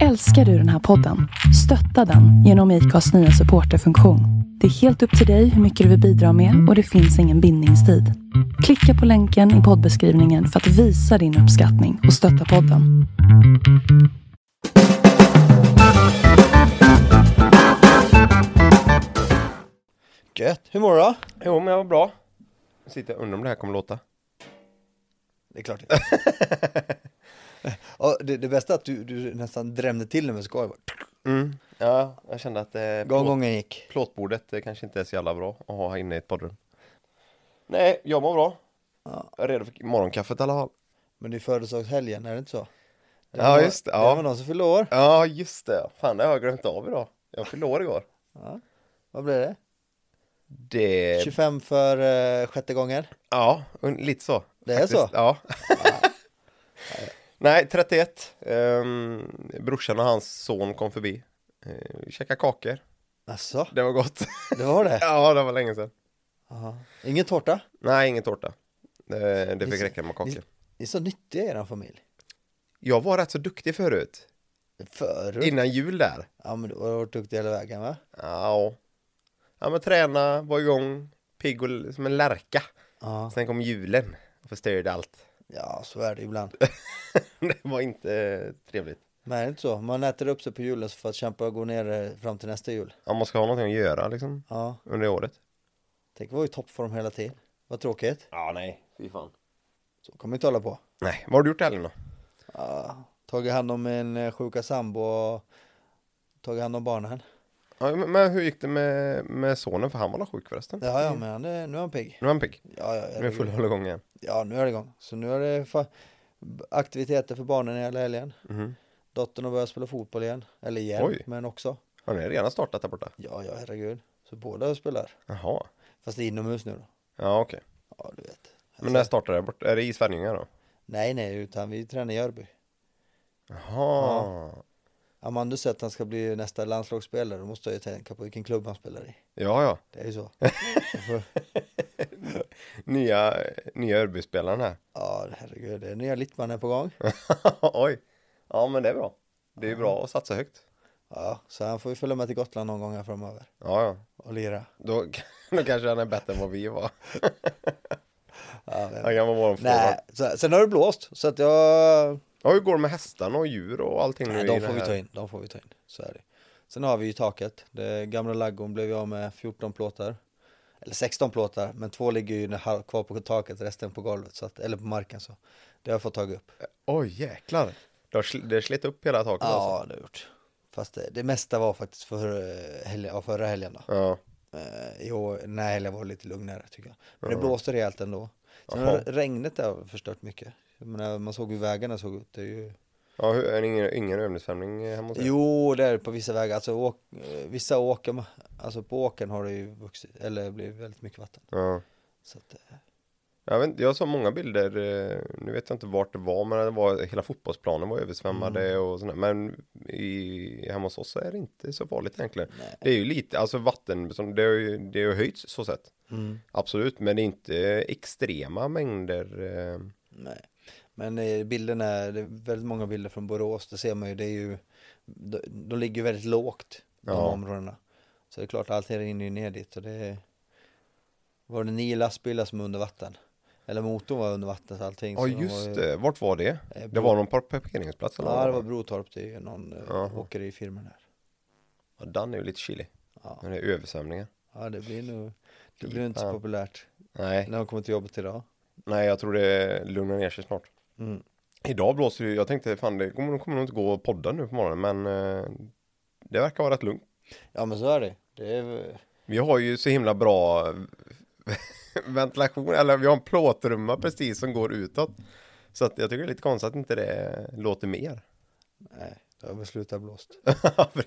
Älskar du den här podden? Stötta den genom IKAs nya supporterfunktion. Det är helt upp till dig hur mycket du vill bidra med och det finns ingen bindningstid. Klicka på länken i poddbeskrivningen för att visa din uppskattning och stötta podden. Gött. Hur mår du då? Jo, men jag var bra. Jag sitter och undrar om det här kommer låta. Det är klart inte. ja, det, det bästa är att du, du nästan drämde till det med skoj. Mm. Ja, jag kände att eh, Gång gången gick. plåtbordet eh, kanske inte är så jävla bra att ha här inne i ett poddrum. Nej, jag mår bra. Ja. Jag är redo för morgonkaffet i alla fall. Men det är födelsedagshelgen, är det inte så? Det Ja, var- just det, Det ja. var någon som fyllde år. Ja, just det. Fan, det har jag glömt av idag. Jag fyllde år igår. Vad blev det? Det... 25 för eh, sjätte gången. Ja, lite så. Det är så? Ja. Nej, 31. Um, brorsan och hans son kom förbi. Uh, käkade kakor. Alltså, Det var gott. det var det? ja, det var länge sedan. Aha. Ingen tårta? Nej, ingen tårta. Det, det Ni- fick räcka med kakor. ni- Ni är så nyttiga i er familj. Jag var rätt så duktig förut. Förut? Innan jul där. Ja, men du har varit duktig hela vägen va? Ja. Ja, men träna, var igång, pigg och som en lärka. Ja. Sen kom julen och förstörde allt. Ja, så är det ibland. det var inte trevligt. Men är det inte så? Man äter upp sig på julen för att kämpa och gå ner eh, fram till nästa jul. Man måste ha någonting att göra liksom Ja, under året. tänk vara i toppform hela tiden. Vad tråkigt. Ja, nej, fy fan. Så kommer vi inte hålla på. Nej, vad har du gjort i helgen då? Ja, tagit hand om min eh, sjuka sambo och tagit hand om barnen. Ja, men, men hur gick det med, med sonen? För han var sjuk förresten? Ja, ja, men han är, nu är han pigg. Nu är han pigg. Ja, ja, Nu är full herregud. igång igen. ja, nu är det igång. Så nu är det fa- aktiviteter för barnen hela helgen. Mhm. Dottern har börjat spela fotboll igen. Eller igen, Oj. men också. Har ni redan startat där borta? Ja, ja, herregud. Så båda spelar. Jaha. Fast det är inomhus nu då. Ja, okej. Ja, du vet. Men när startar det? Är det i Svenljunga då? Nej, nej, utan vi tränar i Jörby. Jaha. Amanda säger att han ska bli nästa landslagsspelare. Då måste jag ju tänka på vilken klubb han spelar i. Ja, ja. Det är ju så. Nya, nya Örbyspelaren här. Ja, herregud. Det är nya Littmannen på gång. Oj. Ja, men det är bra. Det är ju bra att satsa högt. Ja, så han får ju följa med till Gotland någon gång här framöver Ja, ja. och lira. Då, då kanske han är bättre än vad vi var. Ja, men... Han kan vara vår Nej, så, sen har det blåst så att jag... Ja, hur går det med hästarna och djur och allting nu Nej, i de det får vi här? ta in, de får vi ta in. Så är det. Sen har vi ju taket. Det gamla laggon blev jag av med 14 plåtar. Eller 16 plåtar, men två ligger ju kvar på taket, resten på golvet, så att, eller på marken så. Det har jag fått tag upp. Oj, jäklar. Det har sl- det slet upp hela taket Ja, alltså? det har jag gjort. Fast det, det mesta var faktiskt för, eh, helgen, förra helgen då. Ja. Eh, år, den här helgen var lite lugnare tycker jag. Men det blåste rejält ändå. Sen har regnet har förstört mycket. Jag menar, man såg hur vägarna såg ut. Det är ju... Ja, är det ingen, ingen övningsfällning hemma hos er? Jo, det är det på vissa vägar. Alltså, åk, eh, vissa åker, alltså på åkern har det ju vuxit, eller blivit väldigt mycket vatten. Ja. Så att, eh, Jag, vet, jag såg många bilder, eh, nu vet jag inte vart det var, men det var, hela fotbollsplanen var översvämmade Mm. och sådär. Men i, hemma hos oss är det inte så farligt egentligen. Nej. Det är ju lite, alltså vatten, det har ju, det har ju höjts så sett. mm, Absolut, men det är inte extrema mängder. Eh, nej. Men eh, bilderna, det är väldigt många bilder från Borås, det ser man ju, det är ju, de, de ligger ju väldigt lågt, de Ja. områdena. Så det är klart, allt rinner ju ner dit och det är, var det nio lastbilar som är under vatten? Eller motorn var under vattnet allting. Ja, så de var just ju- det. Vart var det? Eh, Det var någon par- parkeringsplats eller? Ja, det var Brotorp, det är någon eh, åkerifirma här. Ja, den är ju lite chili. Ja. Det är översvämningar. Ja, det blir nog, det blir inte så populärt. Nej, När de kommer till jobbet idag. nej, jag tror det lugnar ner sig snart. Mm. Idag blåser det jag tänkte fan det kommer, kommer nog inte gå att podda nu på morgonen, men eh, det verkar vara rätt lugnt. Ja, men så är det. Det är, Vi har ju så himla bra ventilation, eller vi har en plåtrumma precis som går utåt. Så att jag tycker det är lite konstigt att inte det låter mer. nej, det har väl slutat blåst.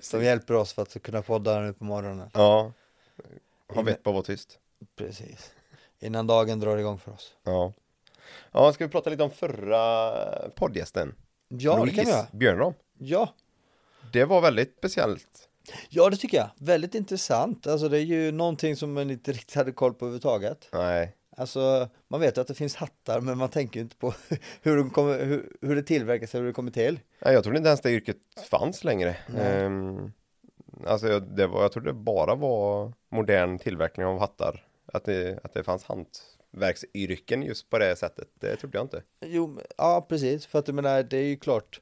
Som hjälper oss för att kunna podda nu på morgonen. Ja. Har vett på att vara tyst. Precis. Innan dagen drar igång för oss. Ja. Ja, ska vi prata lite om förra poddgästen? Ja, det kan vi Louise göra. Björnram. Ja. Det var väldigt speciellt. ja, det tycker jag. Väldigt intressant. Alltså det är ju någonting som man inte riktigt hade koll på överhuvudtaget. Nej. Alltså, man vet att det finns hattar, men man tänker ju inte på hur, de kommer, hur, hur det tillverkas eller hur det kommer till. Nej, jag trodde inte ens det yrket fanns längre. Ehm, alltså jag, det var, jag trodde det bara var modern tillverkning av hattar. Att det, att det fanns hantverksyrken just på det sättet. Det trodde jag inte. Jo, ja precis, för att jag menar, det är ju klart,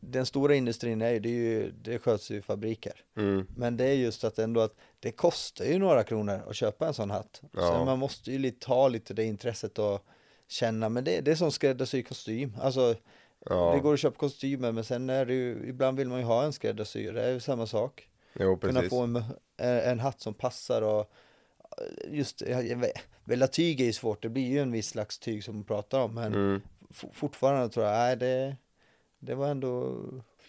den stora industrin är ju, det, är ju, det sköts ju i fabriker. Mm. Men det är just att ändå att det kostar ju några kronor att köpa en sån hatt. Ja. Så man måste ju lite, ha lite det intresset och känna, men det, det är som skräddarsy kostym. Alltså, Ja, det går att köpa kostymer, men sen är det ju, ibland vill man ju ha en skräddarsy, det är ju samma sak. jo Kunna precis. få en, en, en hatt som passar och just, välja tyg är ju svårt, det blir ju en viss slags tyg som man pratar om, men Mm. fortfarande tror jag, nej det, det var ändå,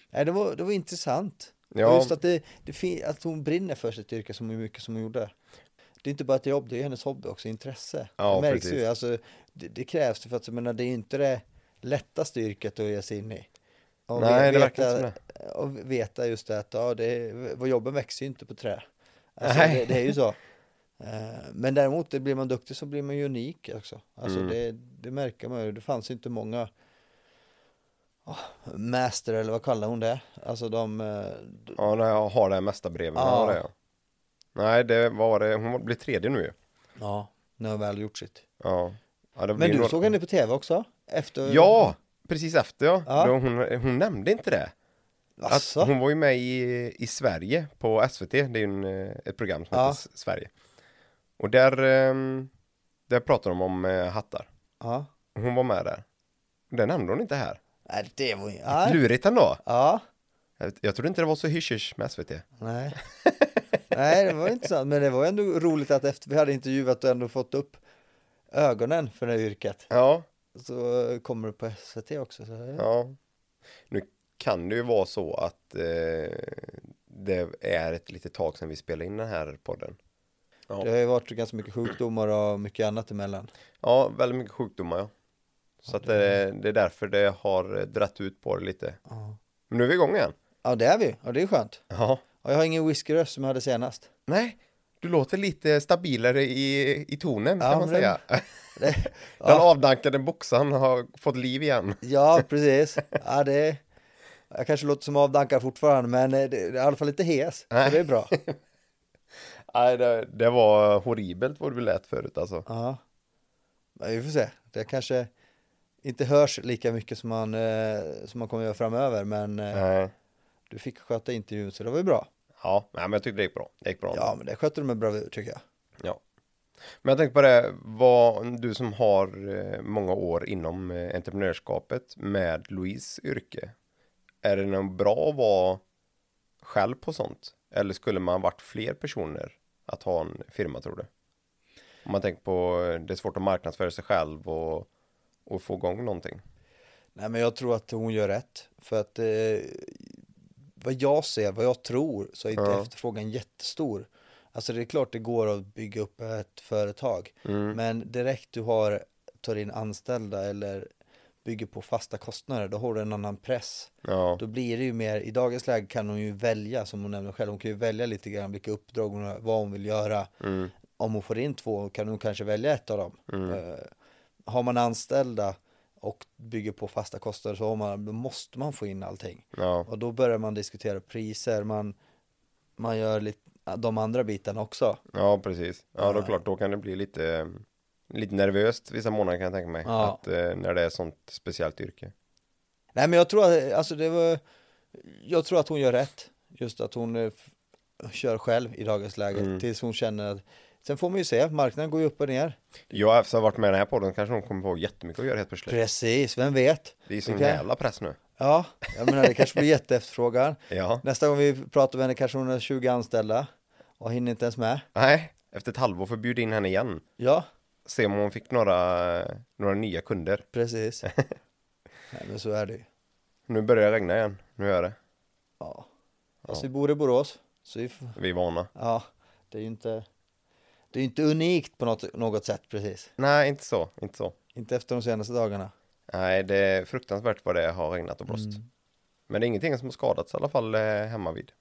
nej det var, det var intressant. Och Ja, just att, det, det, att hon brinner för sitt yrke så mycket som hon gjorde. Det är inte bara ett jobb, det är hennes hobby också, intresse. Ja, det märks precis. ju, alltså, det, det krävs för att jag menar, det är ju inte det lättaste yrket att ge sig in i. Och nej ve- det verkar inte som det. och veta just det att ja, det vad jobben växer ju inte på trä. Alltså, det, det är ju så. Eh, Men däremot, blir man duktig så blir man ju unik också. Alltså Mm. det, det märker man ju. Det fanns inte många oh, master eller vad kallar hon det? Alltså de, eh, Ja, när jag har det här mesta breven. Ja. Det, ja. Nej, det var det. Hon blir tredje nu ju. ja, när hon väl gjort sitt. Ja. ja Men du några- såg henne på tv också? Efter? Ja, precis efter ja. Ja. Hon, hon nämnde inte det. Att Asså? hon var ju med i, i Sverige på SVT, det är ju en, eh, ett program som Ja. heter Sverige. Och där, ehm, där pratar de om eh, hattar. Ja. Hon var med där. Det nämnde hon inte här. Nej, det var ju... Ja. Lurigt ändå. ja. Jag, jag trodde inte det var så hysch med SVT. Nej. Nej, det var intressant. Men det var ändå roligt att efter vi hade intervjuat och ändå fått upp ögonen för det här yrket. Ja, Så kommer det på SVT också. Så. ja. Nu kan det ju vara så att eh, det är ett litet tag sedan vi spelade in den här podden. Ja. Det har ju varit ganska mycket sjukdomar och mycket annat emellan. Ja, väldigt mycket sjukdomar ja. Så att det, det är därför det har dratt ut på det lite. Ja, Men nu är vi igång igen. ja det är vi. Och det är skönt. Ja. Och jag har ingen whiskyröst som jag hade senast. Nej, du låter lite stabilare i, i tonen Ja, kan man det- säga. Det, Den ja, avdankade boxaren har fått liv igen. ja, precis. Ja, det, jag kanske låter som avdankad fortfarande, men eh, det, det är i alla fall inte hes. Så Nej. det är bra. Nej, det, det var horribelt vad du lät förut alltså. Ja. Men vi får se. Det kanske inte hörs lika mycket som man, eh, som man kommer göra framöver, men eh, du fick sköta intervjun så det var ju bra. Ja, men jag tyckte det gick bra. Det gick bra. Ja, men det skötte du med bravur tycker jag. Ja. Men jag tänkte på det, vad, du som har eh, många år inom eh, entreprenörskapet med Louise yrke. Är det nog bra att vara själv på sånt? Eller skulle man varit fler personer att ha en firma tror du? Om man tänker på, eh, det är svårt att marknadsföra sig själv och, och få igång någonting. Nej, men jag tror att hon gör rätt. För att eh, vad jag ser, vad jag tror, så är inte Ja. efterfrågan jättestor. Alltså det är klart det går att bygga upp ett företag. Mm. Men direkt du har, tar in anställda eller bygger på fasta kostnader, då har du en annan press. Ja, Då blir det ju mer, i dagens läge kan hon ju välja, som hon nämnde själv, hon kan ju välja lite grann vilka uppdrag hon har, vad hon vill göra. mm, Om hon får in två kan hon kanske välja ett av dem. mm. Eh, har man anställda och bygger på fasta kostnader så man, då måste man få in allting. ja, Och då börjar man diskutera priser, man, man gör lite, de andra bitarna också. ja precis. Ja, då Ja. klart, då kan det bli lite, lite nervöst vissa månader kan jag tänka mig. Ja. Att, eh, när det är sånt speciellt yrke. Nej men jag tror att, alltså det var, jag tror att hon gör rätt. Just att hon eh, kör själv i dagens läge Mm. tills hon känner att, sen får man ju se, marknaden går ju upp och ner. Jag efter att ha varit med i den här podden kanske hon kommer få jättemycket att göra helt plötsligt. Precis, vem vet? Det är sån kan- jävla press nu. Ja, jag menar det kanske blir jätteefterfrågan. Ja. Nästa gång vi pratar med henne kanske hon har 20 anställda och hinner inte ens med. Nej, efter ett halvår får jag bjuda in henne igen. Ja, Se om hon fick några, några nya kunder. precis. Nej men så är det ju. Nu börjar det regna igen. Nu gör det. Ja. Alltså vi bor i Borås, så vi, Vi är vana. ja, det är ju inte, det är inte unikt på något, något sätt precis. Nej, inte så. Inte så. Inte efter de senaste dagarna. Nej, det är fruktansvärt vad det har regnat och blåst. Mm. Men det är ingenting som har skadats i alla fall eh, hemma vid.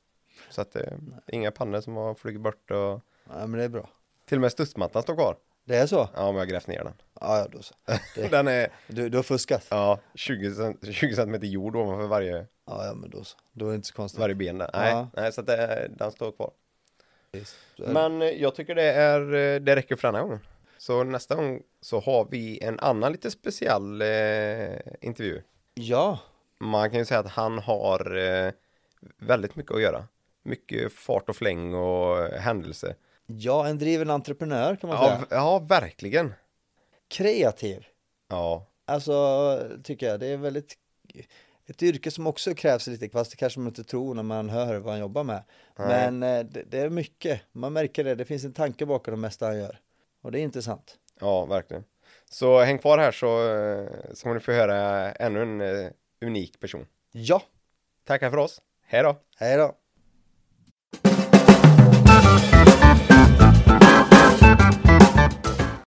Så att det är inga pannor som har flugit bort och Nej men det är bra. till och med studsmattan står kvar. Det är så? Ja, men jag har grävt ner den. Ja, ja då så. Det, Den är, du, du har fuskat? ja, 20, cent- 20 centimeter jord ovanför varje, Ja, ja men då så. Då är det inte så konstigt. varje ben där. Nej, Ja. nej så att det, den står kvar. Men eh, jag tycker det är, eh, det räcker för denna gången. Så nästa gång så har vi en annan lite speciell eh, intervju. Ja, Man kan ju säga att han har eh, väldigt mycket att göra. Mycket fart och fläng och eh, händelse. Ja, en driven entreprenör kan man Ja, säga. v- ja, verkligen. Kreativ. Ja, Alltså, tycker jag. Det är väldigt ett yrke som också krävs lite, fast det kanske man inte tror när man hör vad han jobbar med. Men eh, det, det är mycket, man märker det, det finns en tanke bakom det mesta han gör. Och det är intressant. ja, verkligen. Så häng kvar här så, eh, så kommer ni få höra ännu en eh, unik person. Ja, Tackar för oss. Hej då! hej då!